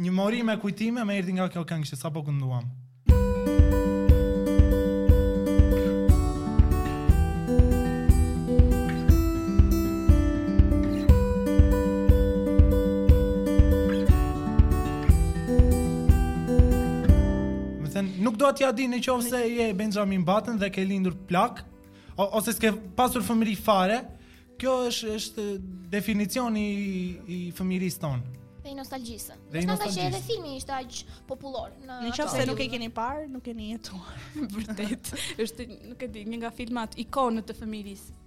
Një mori me kujtime më erdhi nga kjo këngë që sapo kënduam. Nuk do ta dish në qoftë se je Benjamin Button dhe ke lindur plak, ose s'ke pasur fëmijëri fare, Kjo është është definicioni i, i fëmijërisë tonë. Dhe i nostalgjisë. Dhe i nostalgjisë. Edhe filmi ishte aq popullor në Në qoftë se nuk e keni parë, nuk e keni jetuar. Vërtet, është nuk e di, një nga filmat ikonë të fëmijërisë,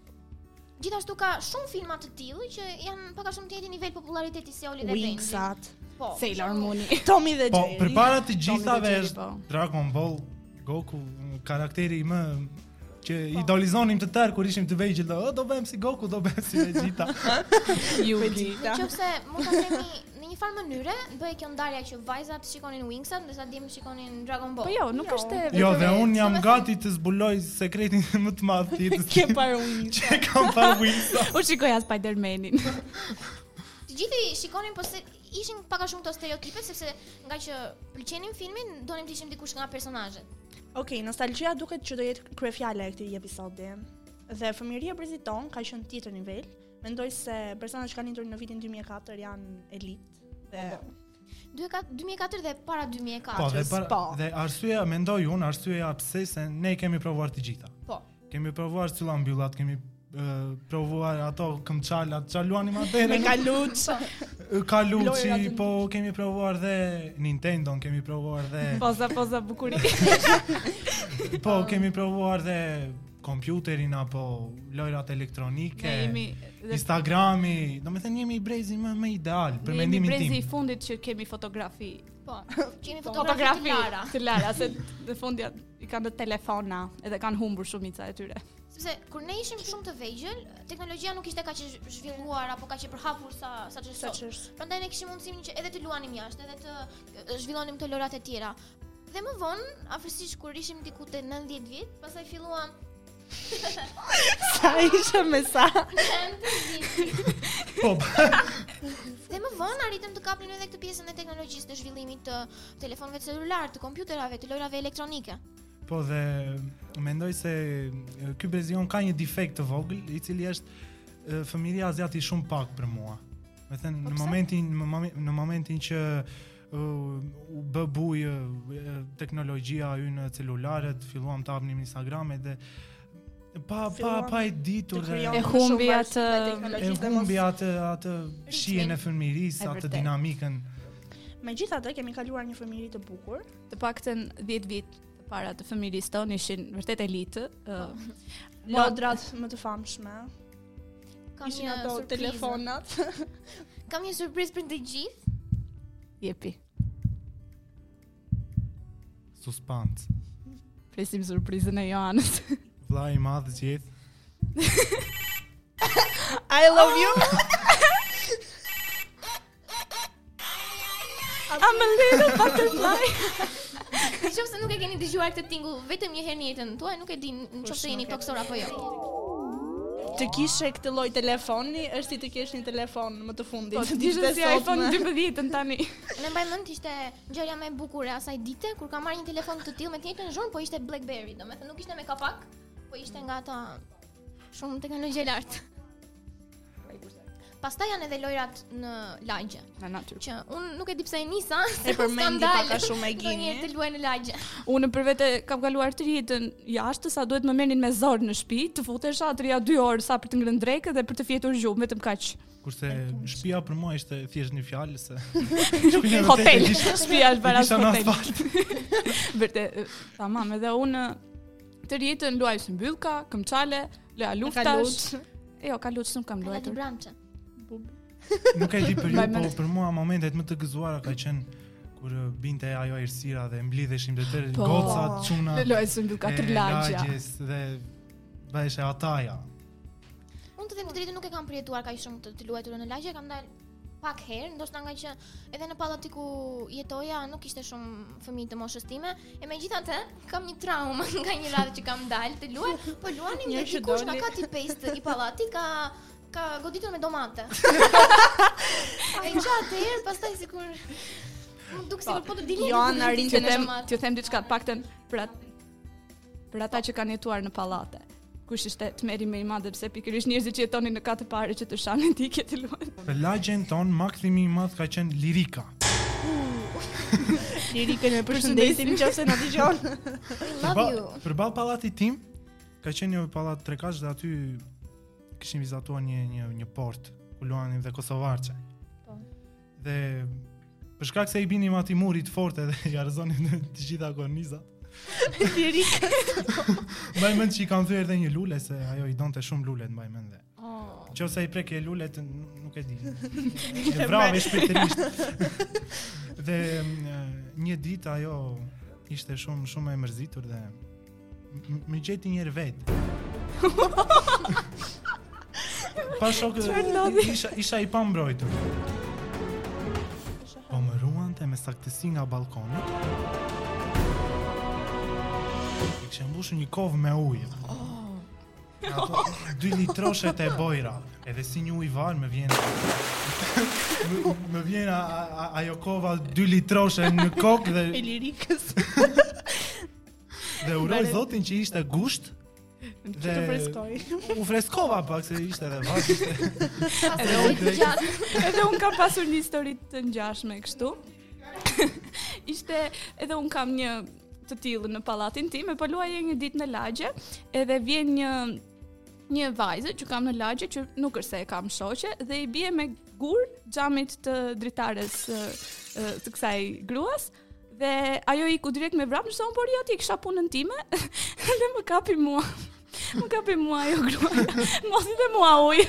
gjithashtu ka shumë filma të tillë që janë pak a shumë në të njëjtin nivel populariteti si Oli dhe Benji. Winxat. Po. Sailor Moon. Tommy dhe po, Jerry. Po, përpara të gjithave është po. Dragon Ball, Goku, karakteri më që po. idolizonim të tërë kur ishim të vegjël, do do bëhem si Goku, do bëhem si Vegeta. Ju di. Nëse mund ta themi në një farë mënyre, bëhej kjo ndarja që vajzat shikonin Winx-at, ndërsa djemtë shikonin Dragon Ball. Po jo, nuk jo. është e Jo, dhe unë jam gati të zbuloj sekretin më të madh të jetës. Ke parë Winx? Që kam parë Winx? Unë shikoja Spider-Manin. Të gjithë shikonin po se Ishin pak a shumë këto stereotipe sepse ngaqë pëlqenim filmin, donim të ishim dikush nga personazhet. Okej, okay, nostalgjia duket që do jetë kryefjala e këtij episodi. Dhe fëmijëria e brezit tonë ka qenë tjetër nivel. Mendoj se personat që kanë lindur në vitin 2004 janë elitë. Dhe 2004 dhe para 2004. Po, dhe, para, po. dhe arsyeja mendoj unë, arsyeja pse se ne kemi provuar të gjitha. Po. Kemi provuar syllambyllat, kemi provuar ato këmbëçalat, ça luani më atëherë? Me kaluçë. Kaluçi, po kemi provuar dhe Nintendo, kemi provuar dhe Poza poza bukuri. po kemi provuar dhe kompjuterin apo lojrat elektronike. Ne jemi Instagrami, domethënë jemi brezi më më ideal për mendimin tim. Ne jemi brezi i fundit që kemi fotografi. Po, kemi fotografi të lara. Të lara, se në fund janë i kanë në telefona edhe kanë humbur shumica e tyre. Sepse kur ne ishim shumë të vegjël, teknologjia nuk ishte kaq e zhvilluar apo kaq e përhapur sa sa ç'është sot. Prandaj ne kishim mundësinë që edhe të luanim jashtë, edhe të zhvillonim këto lojërat e tjera. Dhe më vonë, afërsisht kur ishim diku te 9-10 vjeç, pastaj filluam Sa isha me sa? Po. Dhe më vonë arritëm të kapnim edhe këtë pjesën e teknologjisë të zhvillimit të telefonëve celularë, të kompjuterave, të lojrave elektronike. Po dhe mendoj se ky brezi jonë ka një defekt të vogël, i cili është fëmijëria na zgjati shumë pak për mua. Domethënë, po në momentin, në momentin që u bë bujë teknologjia edhe celularet, filluam të hapnim Instagramet dhe pa pa pa e ditur dhe e humbi atë e humbi atë atë shijen e fëmijërisë, atë dinamikën. Megjithatë kemi kaluar një fëmijëri të bukur, të paktën 10 vjet të para të fëmijërisë tonë ishin vërtet elitë, ë uh, po. lodrat më të famshme. Kanë qenë ato telefonat. Kam një surprizë për të gjithë. Jepi. Suspans. Presim surprizën e Joanës. Vla i madh gjithë. I love you. I'm a little butterfly. Në qoftë se nuk e keni dëgjuar këtë tingull vetëm një herë në jetën tuaj, nuk e di në qoftë se jeni toksor apo jo. Të kishe këtë lloj telefoni, është si të kesh një telefon më të fundit. Po, të kishe si iPhone 12-ën tani. Unë mbaj mend ishte gjëja më e bukur e asaj dite kur kam marrë një telefon të tillë me të njëjtën zhurmë, po ishte BlackBerry, domethënë nuk ishte me kapak, po ishte nga ato Shumë teknologji e lartë. Pastaj janë edhe lojrat në lagje. Në natyrë. Që un nuk e di pse e nisa, e përmendi pak a shumë e gini. Të luaj në lagje. Unë për vete kam kaluar tërë ditën jashtë sa duhet të më merrnin me zor në shtëpi, të futesha te nja 2 orë sa për të ngrënë drekë dhe për të fjetur gjumë, vetëm kaq. Kurse shtëpia për mua ishte thjesht një fjalë si hotel, shtëpia është para hotel. Vërtet, tamam, edhe unë Tërë ditën luajsh symbyllka, këmbëçale, loja luftash. Jo, ka luçë, nuk kam luajtur. Ka lati bramçë. Bub. Nuk e di për ju, po për mua momentet më të gëzuara ka qenë kur binte ajo errësira dhe mblidheshim të tërë po, goca, çuna. Në lojë symbyllka tërë lagja. Dhe bëheshe hataja. Unë të them të drejtën nuk e kam përjetuar kaq shumë të, të luajtur në lagje, kam dalë pak herë, ndoshta nga që Edhe në pallatin ku jetoja nuk kishte shumë fëmijë të moshës time, e megjithatë kam një traumë nga një radhë që kam dalë të luaj, po luanim dhe dikush nga kati 5 i pallatit ka ka goditur me domate. Ai çati, pastaj sikur Nuk duk sikur po të dilni. Jo, na rinte ne. Të them diçka, të paktën pra Për ata që kanë jetuar në pallate, kush ishte tmeri më i madh sepse pikërisht njerëzit që jetonin në kat të parë që të shanin ti ke të luan. Në lagjen tonë makthi më i madh ka qenë lirika. Lirika të përshëndesim nëse na dëgjon. Love you. Përballë pallatit tim ka qenë një pallat trekatësh dhe aty kishin vizatuar një një një portë ku luanin dhe kosovarçe. Dhe për shkak se i binim atij murit fort dhe i rrëzonim të gjitha kornizat. Diri. Mbaj mend që i kam thyer edhe një lule se ajo i donte shumë lulet mbaj mend dhe. Oh. Nqoftëse i prekje lulet nuk e di. E vrave shpirtërisht. dhe një ditë ajo ishte shumë shumë e mërzitur dhe Më gjeti një herë vetëm. Pa shokë isha isha i pambrojtur. Po më ruante me saktësi nga balkoni. E kishte mbushur një kovë me ujë. Oh. Ato dylitroshet e bojrave, edhe si një ujëvarë më vjen. më vjen ajo kova 2 litroshe në kokë dhe Ilirikës. Dhe uroj zotin që ishte gusht Dhe të freskoi. U freskova pak se ishte edhe vapë. Edhe unë të gjatë. Edhe unë kam pasur një histori të ngjashme kështu. ishte edhe unë kam një të tillë në pallatin tim, e po luaja një ditë në lagje, edhe vjen një një vajzë që kam në lagje që nuk është se e kam shoqe dhe i bie me gur xhamit të dritares të kësaj gruas Dhe ajo iku direkt me vrap, ndërsa unë po rrija aty, kisha punën time, dhe më kapi mua. Më kapi mua ajo gruaja, m'hodhi dhe mua ujë.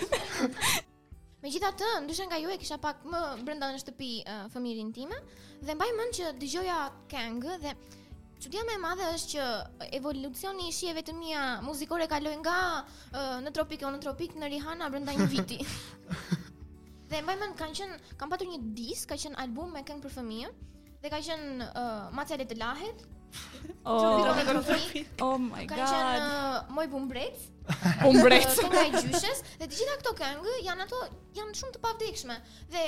Megjithatë, ndryshe nga ju e kisha pak më brenda në shtëpi uh, fëmijërinë time, dhe mbaj mend që dëgjoja këngë dhe Çudia më e madhe është që evolucioni i shijeve të mia muzikore kaloi nga uh, në tropik në tropik në Rihanna brenda një viti. Dhe mbaj mend kanë qenë, kam patur një disk, ka qenë album me këngë për fëmijë dhe ka qenë uh, Macja le të lahet. Oh, oh my god. Ka qenë uh, Moj Bubrrec. Bubrrec. Kënga e gjyshes dhe të gjitha këto këngë janë ato janë shumë të pavdekshme dhe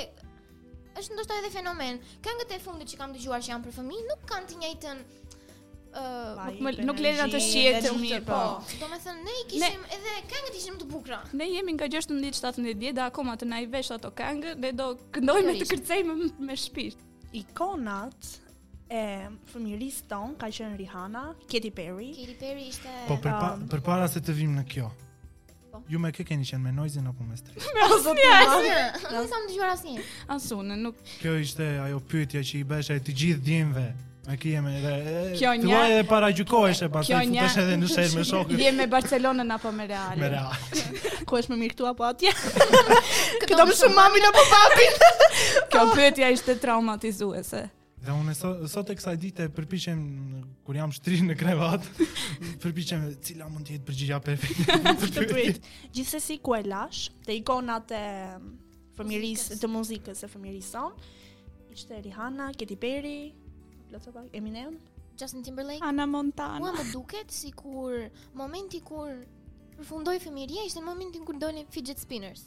është ndoshta edhe fenomen. Këngët e fundit që kam dëgjuar që janë për fëmijë nuk kanë të njëjtën nuk nuk lënë atë shije të mirë po. po. Domethënë ne i kishim ne, edhe këngët ishin të bukura. Ne jemi nga 16-17 vjeç dhe akoma të na i vesh ato këngë ne do këndojmë të kërcejmë me, me shpirt. Ikonat e fëmijërisë tonë ka qenë Rihanna, Katy Perry. Katy Perry ishte Po përpara um, përpara se të vijmë në kjo. Ju me kë keni qenë me Noizyn apo me Stresin? Me asnjë. Nuk e kam dëgjuar asnjë. As unë, nuk. Kjo ishte ajo pyetja që ia bëje të gjithë djemve. Me kë je me dhe... Kjo një... Kjo e paragjykoheshe pastaj të futesh edhe në sherr me shokët. Je me Barcelonën apo me Real. Me Real. Ku është më mirë këtu apo atje? Kë do më shumë mamin apo babin. Kjo pyetja ishte traumatizuese. Dhe unë sot, sot e kësaj dite përpiqem kur jam shtrirë në krevat, përpiqem cila mund të jetë përgjigja perfekte. Të pyet. Gjithsesi ku e lash te ikonat e mm, fëmijërisë Muzikës. të muzikës e fëmijërisë sonë, ishte Rihanna, Katy Perry, plotëso pak Eminem. Justin Timberlake. Hannah Montana. Mua më duket sikur momenti kur përfundoi fëmijëria ishte në momentin kur dolën fidget spinners.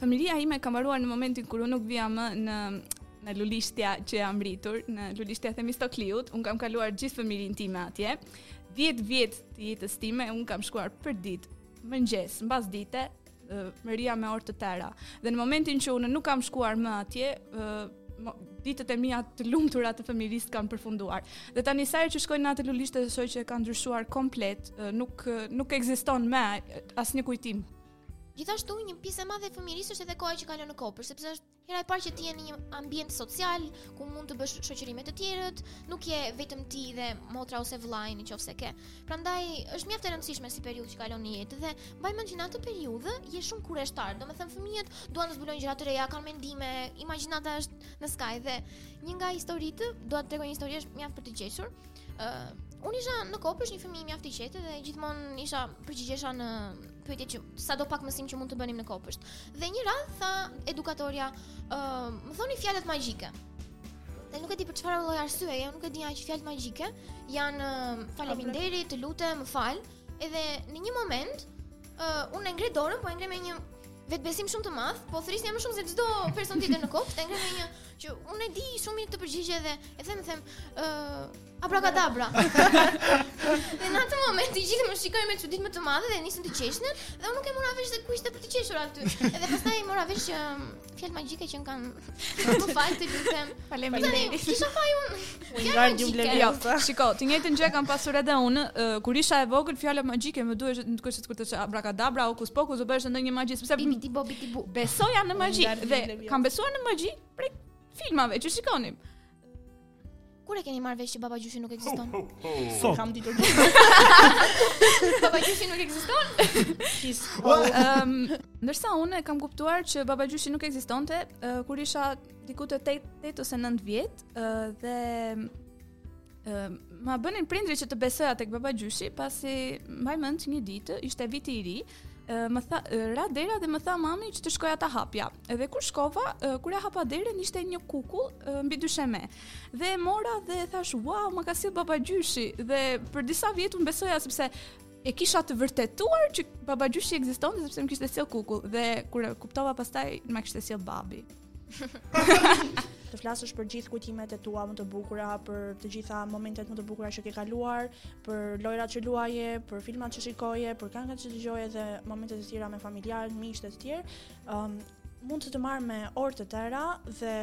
Fëmijëria ime ka mbaruar në momentin kur unë nuk vija më në në lulishtja që jam rritur, në lulishtja e Themistokliut, unë kam kaluar gjithë fëmijërinë time atje, 10 vjet të jetës time, unë kam shkuar përditë, në mëngjes, mbasdite, rrija me orë të tëra. Dhe në momentin që unë nuk kam shkuar më atje, ditët e mia të lumtura të fëmijërisë kanë përfunduar. Dhe tani sa herë që shkoj në atë lulishte dhe shoh që e kanë ndryshuar komplet, nuk nuk ekziston më asnjë kujtim Gjithashtu, një pjesë e madhe e fëmijërisë është edhe koha që kalon në kopsht, sepse është hera e parë që ti je në një ambient social ku mund të bësh shoqëri me të tjerët, nuk je vetëm ti dhe motra ose vëllai në qoftë se ke. Prandaj është mjaft e rëndësishme si periudhë që kalon në jetë dhe mbaj mend që në atë periudhë je shumë kureshtar, domethënë fëmijët duan të zbulojnë gjëra të reja, kanë mendime, imagjinata është në skaj dhe një nga historitë, dua të tregoj një histori është mjaft për të qeshur. Uh, unë isha në kopsht një fëmijë mjaft i qetë dhe gjithmonë isha përgjigjesha në pyetje që sado pak mësim që mund të bënim në kopsht. Dhe një radhë tha edukatorja, ë, uh, më thoni fjalët magjike. Dhe nuk e di për çfarë lloj arsye, unë nuk e dija që fjalët magjike janë uh, faleminderit, të lutem, më fal. Edhe në një moment, ë uh, unë e ngre dorën, po e ngre me një vetëbesim shumë të madh, po thërrisja më shumë se çdo person tjetër në kopsht, e ngre me një Që unë e di shumë mirë këtë përgjigje dhe e them them ë uh, abrakadabra. dhe në atë moment të gjithë më shikojnë me çudinë më të madhe dhe nisën të qeshin dhe unë nuk e mora vesh se ku ishte për të qeshur aty. Edhe pastaj i mora vesh që fjalët magjike qenkan më fal të lutem. Faleminderit. Kisha faj unë. Wingardium Leviosa. Shiko, të njëjtën gjë kam pasur edhe unë, kur isha e vogël, fjala magjike më dukej sikur të thuash abrakadabra, hokus pokus, të bësh ndonjë magji, sepse bibiti bobiti bu. Besoja në magji dhe kam besuar në magji prej filmave që shikonim. Kur e keni marrë vesh që babagjyshi nuk ekziston? Sot. Kam ditur. babagjyshi nuk ekziston? Kis. Ehm, ndërsa unë kam kuptuar që babagjyshi nuk ekzistonte kur isha diku te 8 ose 9 vjet, Ë uh, dhe ë uh, ma bënin prindërit që të besoja tek babagjyshi, pasi mbaj mend një ditë, ishte viti i ri, më tha ra dera dhe më tha mami që të shkoja ta hapja. Edhe kur shkova, kur e hapa derën ishte një kukull mbi dysheme. Dhe e mora dhe thashë, "Wow, ma ka sjellë babagjyshi." Dhe për disa vjet unë besoja sepse e kisha të vërtetuar që babagjyshi ekzistonte sepse më kishte sjellë kukull dhe kur e kuptova pastaj ma kishte sjellë babi. të flasësh për gjithë kujtimet e tua më të bukura, për të gjitha momentet më të bukura që ke kaluar, për lojrat që luaje, për filmat që shikoje, për këngët që dëgjoje dhe momentet e tjera me familjarë, miqtë e të tjerë. Um, mund të të marrë me orë të tëra dhe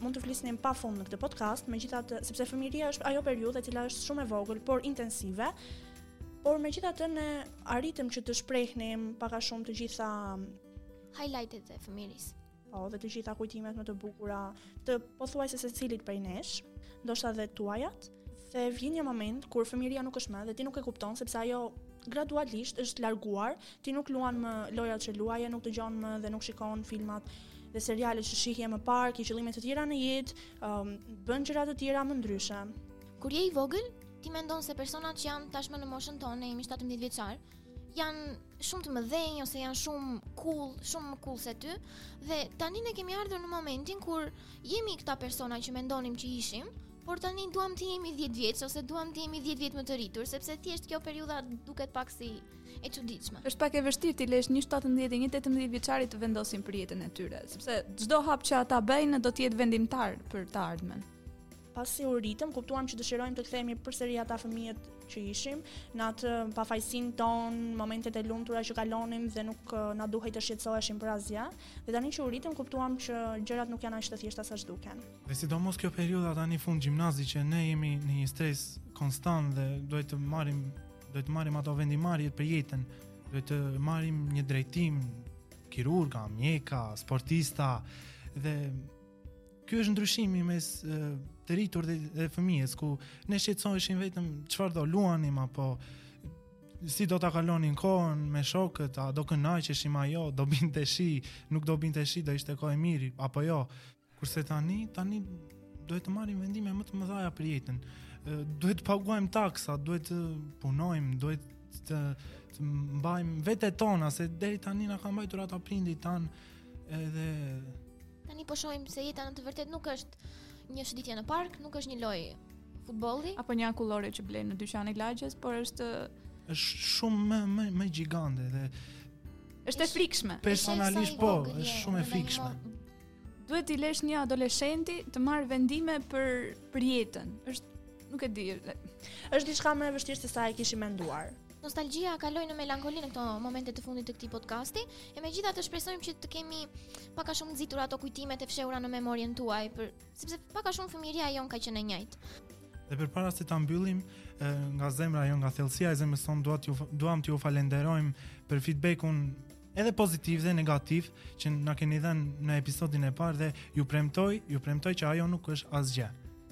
mund të flisnim pa fund në këtë podcast, megjithatë, sepse fëmijëria është ajo periudhë e cila është shumë e vogël, por intensive, por megjithatë ne arritëm që të shprehnim pak a shumë të gjitha highlightet e fëmijërisë. Po, dhe të gjitha kujtimet më të bukura të pothuajse secilit prej nesh, ndoshta edhe tuajat, se vjen një moment kur fëmijëria nuk është më dhe ti nuk e kupton sepse ajo gradualisht është larguar, ti nuk luan më lojërat që luaje, nuk dëgjon më dhe nuk shikon filmat dhe serialet që shihje më parë, ke qëllime të tjera në jetë, um, bën gjëra të tjera më ndryshe. Kur je i vogël, ti mendon se personat që janë tashmë në moshën tonë, jemi 17 vjeçar, janë shumë të mëdhenj ose janë shumë cool, shumë më cool se ty dhe tani ne kemi ardhur në momentin kur jemi këta persona që mendonim që ishim, por tani duam të jemi 10 vjeç ose duam të jemi 10 vjet më të rritur, sepse thjesht kjo periudha duket pak si e çuditshme. Është pak e vështirë t'i lësh një 17 një 18 vjeçarit të vendosin për jetën e tyre, sepse çdo hap që ata bëjnë do të jetë vendimtar për të ardhmen. Pasi u rritëm, kuptuam që dëshirojmë të kthehemi përsëri ata fëmijët që ishim, në atë pafajësinë tonë, momentet e lumtura që kalonim dhe nuk na duhej të shqetësoheshim për asgjë. Dhe tani që u rritëm, kuptuam që gjërat nuk janë aq të thjeshta sa duken. Dhe sidomos kjo periudha tani fund gjimnazi që ne jemi në një stres konstant dhe duhet të marrim duhet të marrim ato vendimarrje për jetën, duhet të marrim një drejtim kirurga, mjeka, sportista dhe Ky është ndryshimi mes të rritur dhe, dhe fëmijës ku ne shqetësoheshim vetëm çfarë do luanim apo si do ta kalonim kohën me shokët, a do kënaqeshim a jo, do binte shi, nuk do binte shi, do ishte kohë e mirë apo jo. Kurse tani, tani duhet të marrim vendime më të mëdha për jetën. Duhet të paguajmë taksa, duhet të punojmë, duhet të, të mbajmë vetet tona se deri tani na kanë mbajtur ata prindërit tanë edhe Tani po shohim se jeta në të vërtetë nuk është një shëtitje në park, nuk është një lojë futbolli apo një akullore që blen në dyqanin e lagjes, por është është shumë më më më gjigante dhe është e frikshme. Personalisht po, është shumë e frikshme. Duhet t'i lësh një adoleshenti të marrë vendime për për jetën. Është nuk e di. Është diçka më e vështirë se sa e kishim menduar. Nostalgjia kaloi në melankoli në këto momente të fundit të këtij podcasti, e megjithatë shpresojmë që t'i kemi pak a shumë nxitur ato kujtimet e fshehura në memorien tuaj, për sepse pak a shumë fëmijëria jonë ka qenë e njëjtë. Dhe përpara se ta mbyllim e, nga zemra jonë, nga thellësia e zemrës sonë, dua t'ju duam t'ju falenderojmë për feedbackun edhe pozitiv dhe negativ që na keni dhënë në episodin e parë dhe ju premtoj, ju premtoj që ajo nuk është asgjë.